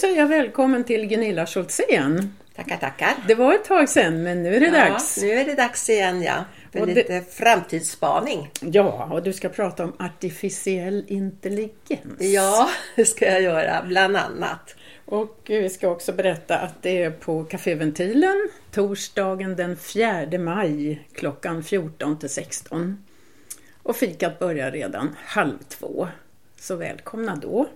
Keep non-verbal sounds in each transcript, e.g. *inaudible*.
säger jag välkommen till Gunilla Schultzén. Tackar, tackar. Det var ett tag sedan men nu är det ja, dags. Nu är det dags igen ja. För Och det- lite framtidsspaning. Ja, och du ska prata om artificiell intelligens. Ja, det ska jag göra, bland annat. Och vi ska också berätta att det är på Café Ventilen torsdagen den 4 maj klockan 14 till 16. Och fikat börjar redan halv två. Så välkomna då.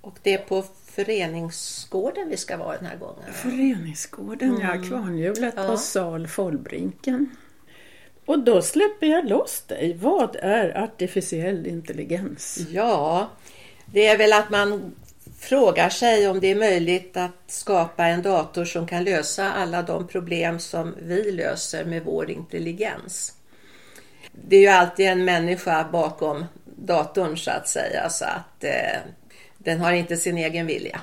Och det är på föreningsgården vi ska vara den här gången. Föreningsgården, ja, Kvarnhjulet Ja. på sal Follbrinken. Och då släpper jag loss dig. Vad är artificiell intelligens? Ja, det är väl att man frågar sig om det är möjligt att skapa en dator som kan lösa alla de problem som vi löser med vår intelligens. Det är ju alltid en människa bakom datorn så att säga, så att eh, den har inte sin egen vilja.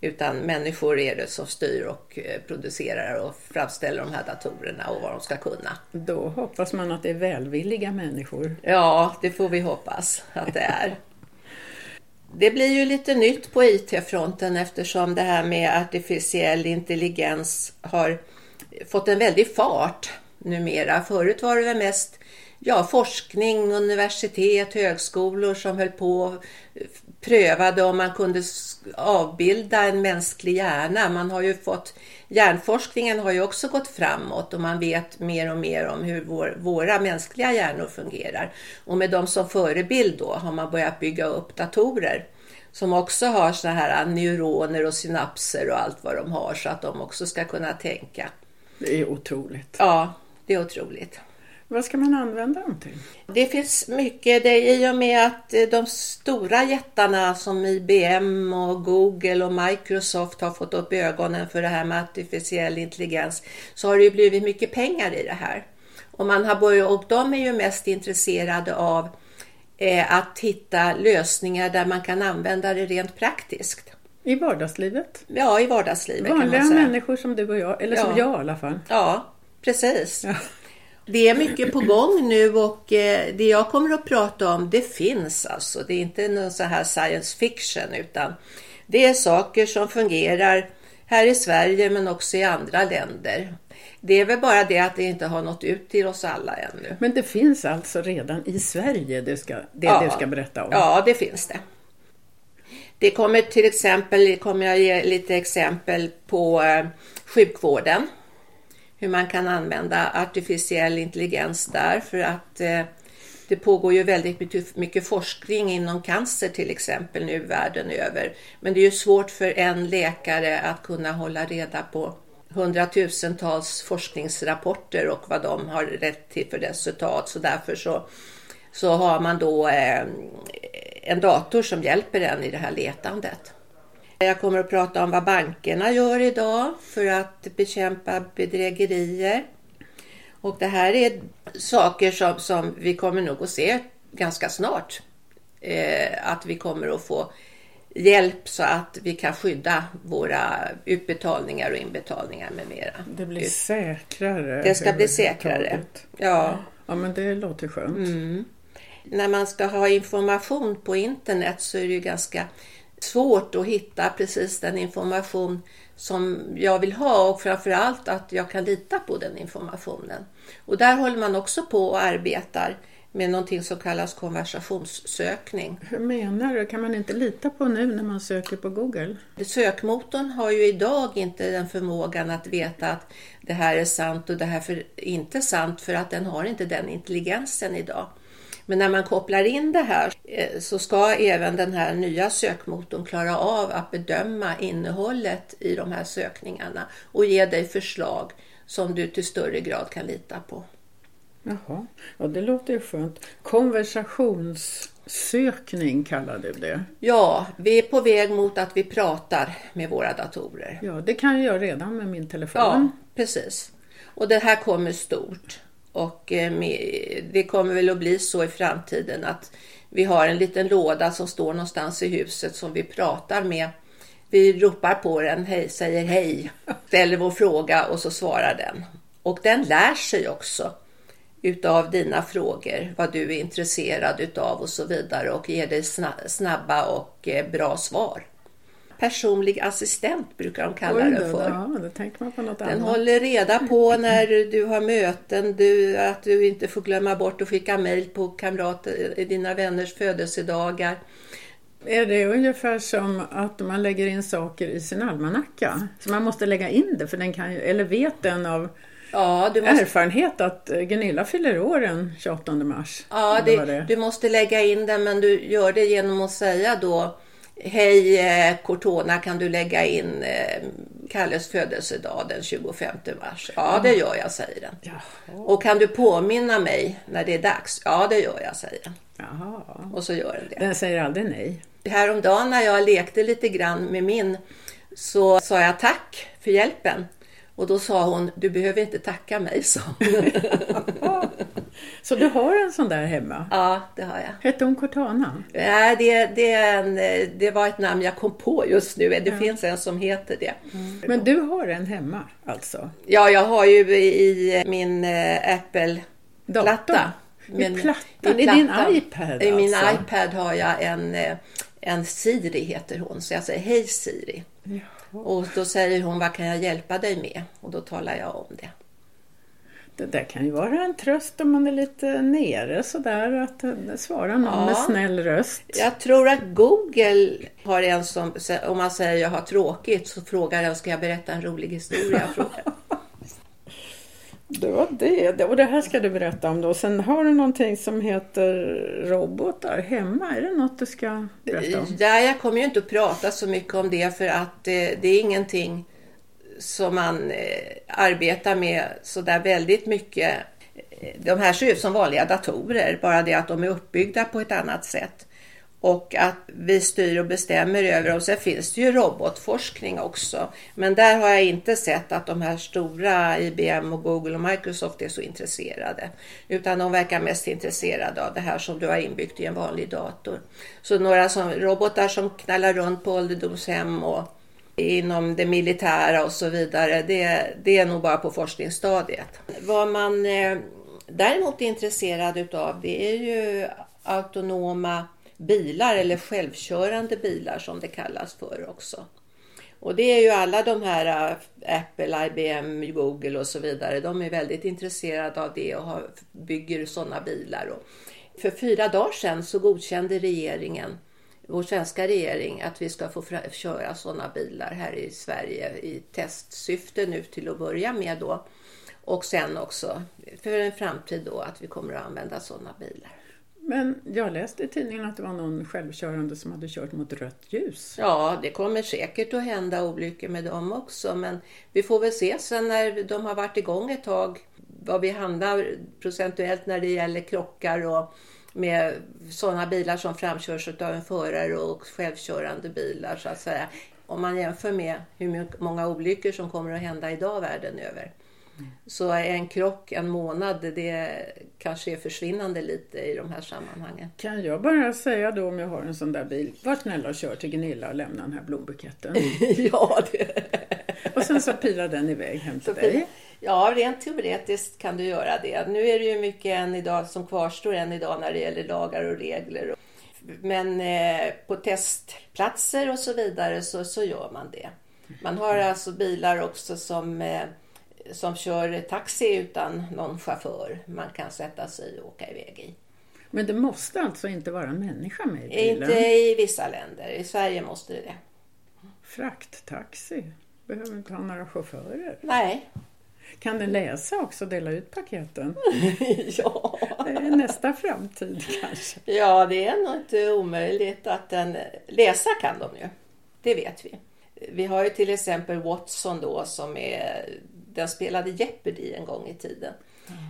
Utan människor är det som styr och eh, producerar och framställer de här datorerna och vad de ska kunna. Då hoppas man att det är välvilliga människor. Ja, det får vi hoppas att det är. Det blir ju lite nytt på IT-fronten eftersom det här med artificiell intelligens har fått en väldig fart numera. Förut var det väl mest ja, forskning, universitet, högskolor som höll på och prövade om man kunde avbilda en mänsklig hjärna. Man har ju fått, hjärnforskningen har ju också gått framåt och man vet mer och mer om hur vår, våra mänskliga hjärnor fungerar. Och med dem som förebild då har man börjat bygga upp datorer som också har såna här neuroner och synapser och allt vad de har så att de också ska kunna tänka. Det är otroligt. Ja, det är otroligt. Vad ska man använda dem till? Det finns mycket, det är i och med att eh, de stora jättarna som IBM och Google och Microsoft har fått upp ögonen för det här med artificiell intelligens så har det ju blivit mycket pengar i det här. Och, man har börjat, och de är ju mest intresserade av eh, att hitta lösningar där man kan använda det rent praktiskt. I vardagslivet? Ja, i vardagslivet kan Vanliga människor som du och jag, eller som Ja. jag i alla fall. Ja, precis. Ja. Det är mycket på gång nu och eh, det jag kommer att prata om det finns alltså. Det är inte någon så här science fiction utan det är saker som fungerar här i Sverige men också i andra länder. Det är väl bara det att det inte har nått ut till oss alla ännu. Men det finns alltså redan i Sverige det, ska, det Ja. du ska berätta om? Ja, det finns det. Det kommer till exempel, kommer jag ge lite exempel på eh, sjukvården. Hur man kan använda artificiell intelligens där för att eh, det pågår ju väldigt mycket, mycket forskning inom cancer till exempel nu världen över. Men det är ju svårt för en läkare att kunna hålla reda på hundratusentals forskningsrapporter och vad de har rätt till för resultat. Så därför så, så har man då eh, en dator som hjälper en i det här letandet. Jag kommer att prata om vad bankerna gör idag för att bekämpa bedrägerier. Och det här är saker som, som vi kommer nog att se ganska snart. Eh, att vi kommer att få hjälp så att vi kan skydda våra utbetalningar och inbetalningar med mera. Det blir säkrare. Det ska bli säkrare. Ja. Ja, men det låter skönt. När man ska ha information på internet så är det ju ganska svårt att hitta precis den information som jag vill ha och framförallt att jag kan lita på den informationen. Och där håller man också på och arbetar med någonting som kallas konversationssökning. Hur menar du? Kan man inte lita på nu när man söker på Google? Sökmotorn har ju idag inte den förmågan att veta att det här är sant och det här är inte sant för att den har inte den intelligensen idag. Men när man kopplar in det här eh, så ska även den här nya sökmotorn klara av att bedöma innehållet i de här sökningarna och ge dig förslag som du till större grad kan lita på. Jaha, ja, det låter ju skönt. Konversationssökning kallar du det. Ja, vi är på väg mot att vi pratar med våra datorer. Ja, det kan jag redan med min telefon. Ja, precis. Och det här kommer stort. Och eh, det kommer väl att bli så i framtiden att vi har en liten låda som står någonstans i huset som vi pratar med. Vi ropar på den, hej, säger hej, ställer vår fråga och så svarar den. Och den lär sig också utav dina frågor, vad du är intresserad utav och så vidare och ger dig snabba och eh, bra svar personlig assistent brukar de kalla Oj den för. Ja, Den annat. håller reda på *laughs* när du har möten, du, att du inte får glömma bort att skicka mejl på kamrater, dina vänners födelsedagar. Är det ungefär som att man lägger in saker i sin almanacka? Så man måste lägga in det, för den kan ju, eller vet den av Ja, du måste, erfarenhet att eh, Gunilla fyller år den 28 mars? ja, det, det du måste lägga in den men du gör det genom att säga då Hej eh, Cortona, kan du lägga in eh, Kalles födelsedag den 25 mars? Ja, det gör jag, säger den. Jaha. Och kan du påminna mig när det är dags? Ja, det gör jag, säger den. Jaha. Och så gör den det. Den säger aldrig nej. Häromdagen när jag lekte lite grann med min så sa jag tack för hjälpen. Och då sa hon, du behöver inte tacka mig, hon. *laughs* Så du har en sån där hemma? ja, det har jag. Hette hon Cortana? Nej, det, det, en, det var ett namn jag kom på just nu. Det finns en som heter det. Men du har en hemma alltså? Ja, jag har ju i min eh, Apple-platta. Datorn? I Men- plattan? I din iPad I min alltså? iPad har jag en, eh, en Siri, heter hon. Så jag säger hej Siri. Jaha. Och då säger hon, vad kan jag hjälpa dig med? Och då talar jag om det. Det där kan ju vara en tröst om man är lite nere sådär, att eh, svara någon Ja. med snäll röst. Jag tror att Google har en som, om man säger jag har tråkigt, så frågar den, ska jag berätta en rolig historia? *laughs* Det var det. Och det här ska du berätta om då. Sen har du någonting som heter robotar hemma. Är det något du ska berätta om? Ja, jag kommer ju inte att prata så mycket om det för att eh, det är ingenting som man eh, arbetar med så där väldigt mycket. Eh, de här ser ut som vanliga datorer, bara det att de är uppbyggda på ett annat sätt. Och att vi styr och bestämmer över dem. Sen finns det ju robotforskning också. Men där har jag inte sett att de här stora IBM och Google och Microsoft är så intresserade. Utan de verkar mest intresserade av det här som du har inbyggt i en vanlig dator. Så några som, robotar som knallar runt på ålderdomshem och inom det militära och så vidare. Det, det är nog bara på forskningsstadiet. Vad man eh, däremot är intresserad utav det är ju autonoma bilar eller självkörande bilar som det kallas för också. Och det är ju alla de här äh, Apple, IBM, Google och så vidare. De är väldigt intresserade av det och bygger sådana bilar. För fyra dagar sedan så godkände regeringen, vår svenska regering, att vi ska få köra sådana bilar här i Sverige i testsyfte nu till att börja med då. Och sen också för en framtid då att vi kommer att använda sådana bilar. Men jag läste i tidningen att det var någon självkörande som hade kört mot rött ljus. Ja, det kommer säkert att hända olyckor med dem också, men vi får väl se sen när de har varit igång ett tag vad vi hamnar procentuellt när det gäller krockar och med sådana bilar som framkörs av en förare och självkörande bilar så att säga. Om man jämför med hur många olyckor som kommer att hända idag världen över. Så en krock en månad, det kanske är försvinnande lite i de här sammanhangen. Kan jag bara säga då om jag har en sån där bil, var snäll och kör till Gunilla och lämna den här blombuketten. *laughs* ja, det... Och sen så pilar den iväg hem till Så dig. Ja, rent teoretiskt kan du göra det. Nu är det ju mycket än idag som kvarstår än idag när det gäller lagar och regler. Men eh, på testplatser och så vidare så, så gör man det. Man har alltså bilar också som, eh, som kör taxi utan någon chaufför. Man kan sätta sig och åka iväg i. Men det måste alltså inte vara en människa med i bilen? Inte i vissa länder. I Sverige måste det det. Frakttaxi? Behöver inte ha några chaufförer. Nej. Kan den läsa också och dela ut paketen? *laughs* ja. Det är nästa framtid kanske. Ja, det är nog inte omöjligt att den... Läsa kan de ju. Det vet vi. Vi har ju till exempel Watson då som är... Den spelade Jeopardy en gång i tiden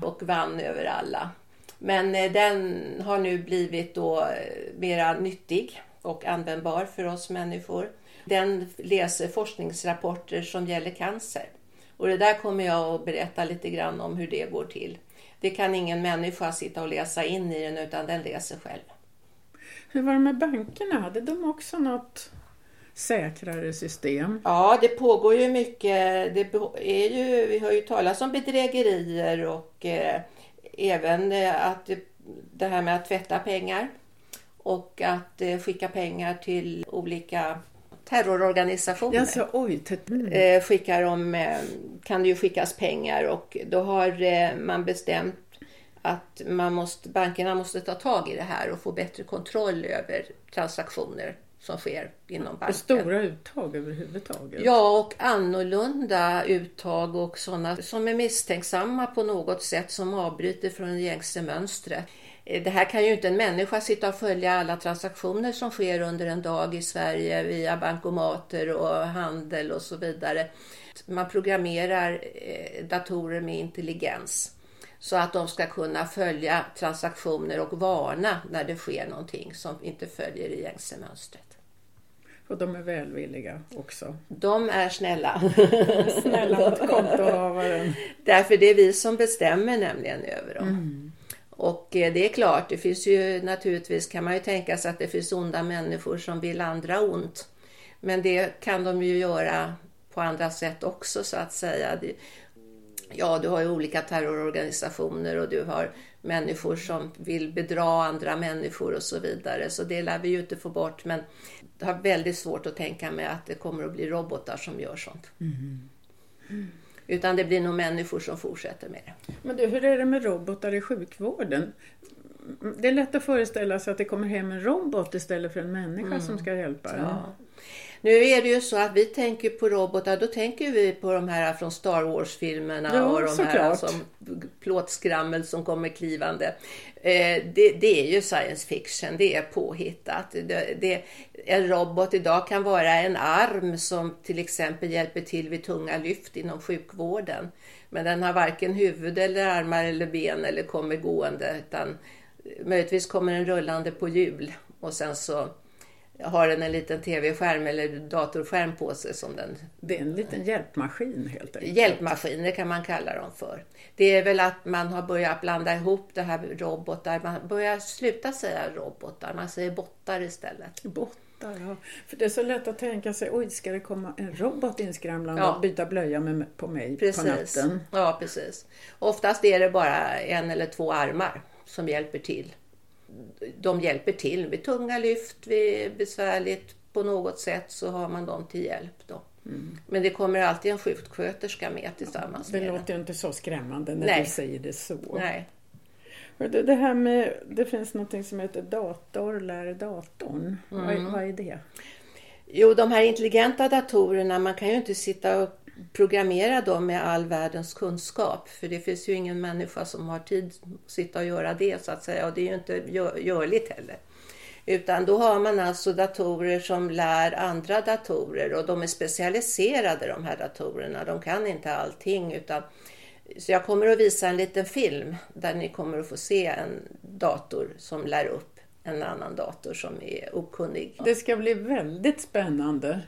och vann över alla. Men eh, den har nu blivit då eh, mera nyttig och användbar för oss människor. Den läser forskningsrapporter som gäller cancer. Och det där kommer jag att berätta lite grann om hur det går till. Det kan ingen människa sitta och läsa in i den utan den läser själv. Hur var det med bankerna? Hade de också något säkrare system? Ja, det pågår ju mycket. Det är ju, vi har ju talat om bedrägerier och eh, även eh, att det, här med att tvätta pengar och att eh, skicka pengar till olika terrororganisationer. Alltså, oj, mm. eh, skickar de, eh, kan det ju skickas pengar och då har eh, man bestämt att man måste, bankerna måste ta tag i det här och få bättre kontroll över transaktioner som sker inom banken. Stora uttag överhuvudtaget? Ja, och annorlunda uttag och sådana som är misstänksamma på något sätt som avbryter från det gängse mönstret. Eh, det här kan ju inte en människa sitta och följa alla transaktioner som sker under en dag i Sverige via bankomater och handel och så vidare. Man programmerar eh, datorer med intelligens så att de ska kunna följa transaktioner och varna när det sker någonting som inte följer det gängse mönstret. Och de är välvilliga också. De är snälla. snälla mot kontohavaren. Därför det är vi som bestämmer nämligen över dem. Mm. Och eh, det är klart, det finns ju naturligtvis kan man ju tänka sig att det finns onda människor som vill andra ont. Men det kan de ju göra på andra sätt också så att säga. Ja, du har ju olika terrororganisationer och du har människor som vill bedra andra människor och så vidare. Så det lär vi ju inte få bort. Men jag har väldigt svårt att tänka mig att det kommer att bli robotar som gör sånt. Mm. Mm. Utan det blir nog människor som fortsätter med det. Men du, hur är det med robotar i sjukvården? Det är lätt att föreställa sig att det kommer hem en robot istället för en människa mm. som ska hjälpa. Ja. Nu är det ju så att vi tänker på robotar, då tänker vi på de här från Star Wars-filmerna ja, och de såklart. här som plåtskrammel som kommer klivande. Eh, det, det, är ju science fiction, det är påhittat. Det, det, en robot idag kan vara en arm som till exempel hjälper till vid tunga lyft inom sjukvården. Men den har varken huvud eller armar eller ben eller kommer gående utan möjligtvis kommer den rullande på hjul och sen så har den en liten tv-skärm eller datorskärm på sig. som den... Det är en liten hjälpmaskin helt enkelt. Hjälpmaskiner kan man kalla dem för. Det är väl att man har börjat blanda ihop det här robotar. Man börjar sluta säga robotar, man säger bottar istället. Bottar, ja. För det är så lätt att tänka sig, oj ska det komma en robot inskramlande ja. och byta blöja med, på mig precis. på natten? Ja, precis. Oftast är det bara en eller två armar som hjälper till de hjälper till vid tunga lyft, vid besvärligt på något sätt så har man dem till hjälp. Då. Mm. Men det kommer alltid en sjuksköterska med tillsammans Det med låter ju inte så skrämmande när Nej. du säger det så. Nej. Det, här med, det finns något som heter dator lär datorn. Mm. Vad, vad är det? Jo, de här intelligenta datorerna, man kan ju inte sitta och programmera dem med all världens kunskap. För det finns ju ingen människa som har tid att sitta och göra det så att säga. Och det är ju inte görligt heller. Utan då har man alltså datorer som lär andra datorer och de är specialiserade de här datorerna. De kan inte allting utan så jag kommer att visa en liten film där ni kommer att få se en dator som lär upp en annan dator som är okunnig. Det ska bli väldigt spännande.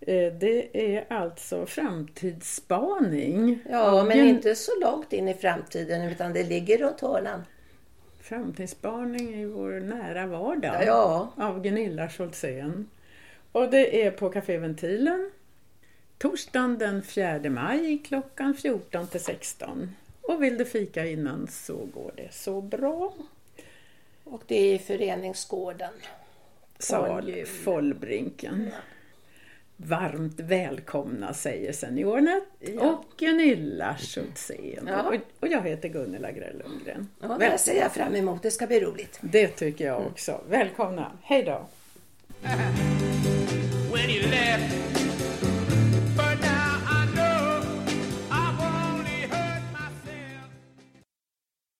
Eh, det är alltså framtidsspaning. Ja, men inte så långt in i framtiden utan det ligger runt hörnan. Framtidsspaning i vår nära vardag ja. av Gunilla Scholzén. Och det är på Café Ventilen torsdagen den 4 maj klockan 14 till 16. Och vill du fika innan så går det så bra. Och det är i föreningsgården. Sal Follbrinken. Varmt välkomna säger seniorerna ja. och Gunilla Schultzén. Ja. Och, jag heter Gunilla Grell Lundgren. Ja, det ser jag fram emot, det ska bli roligt. Det tycker jag också. Välkomna, hej då!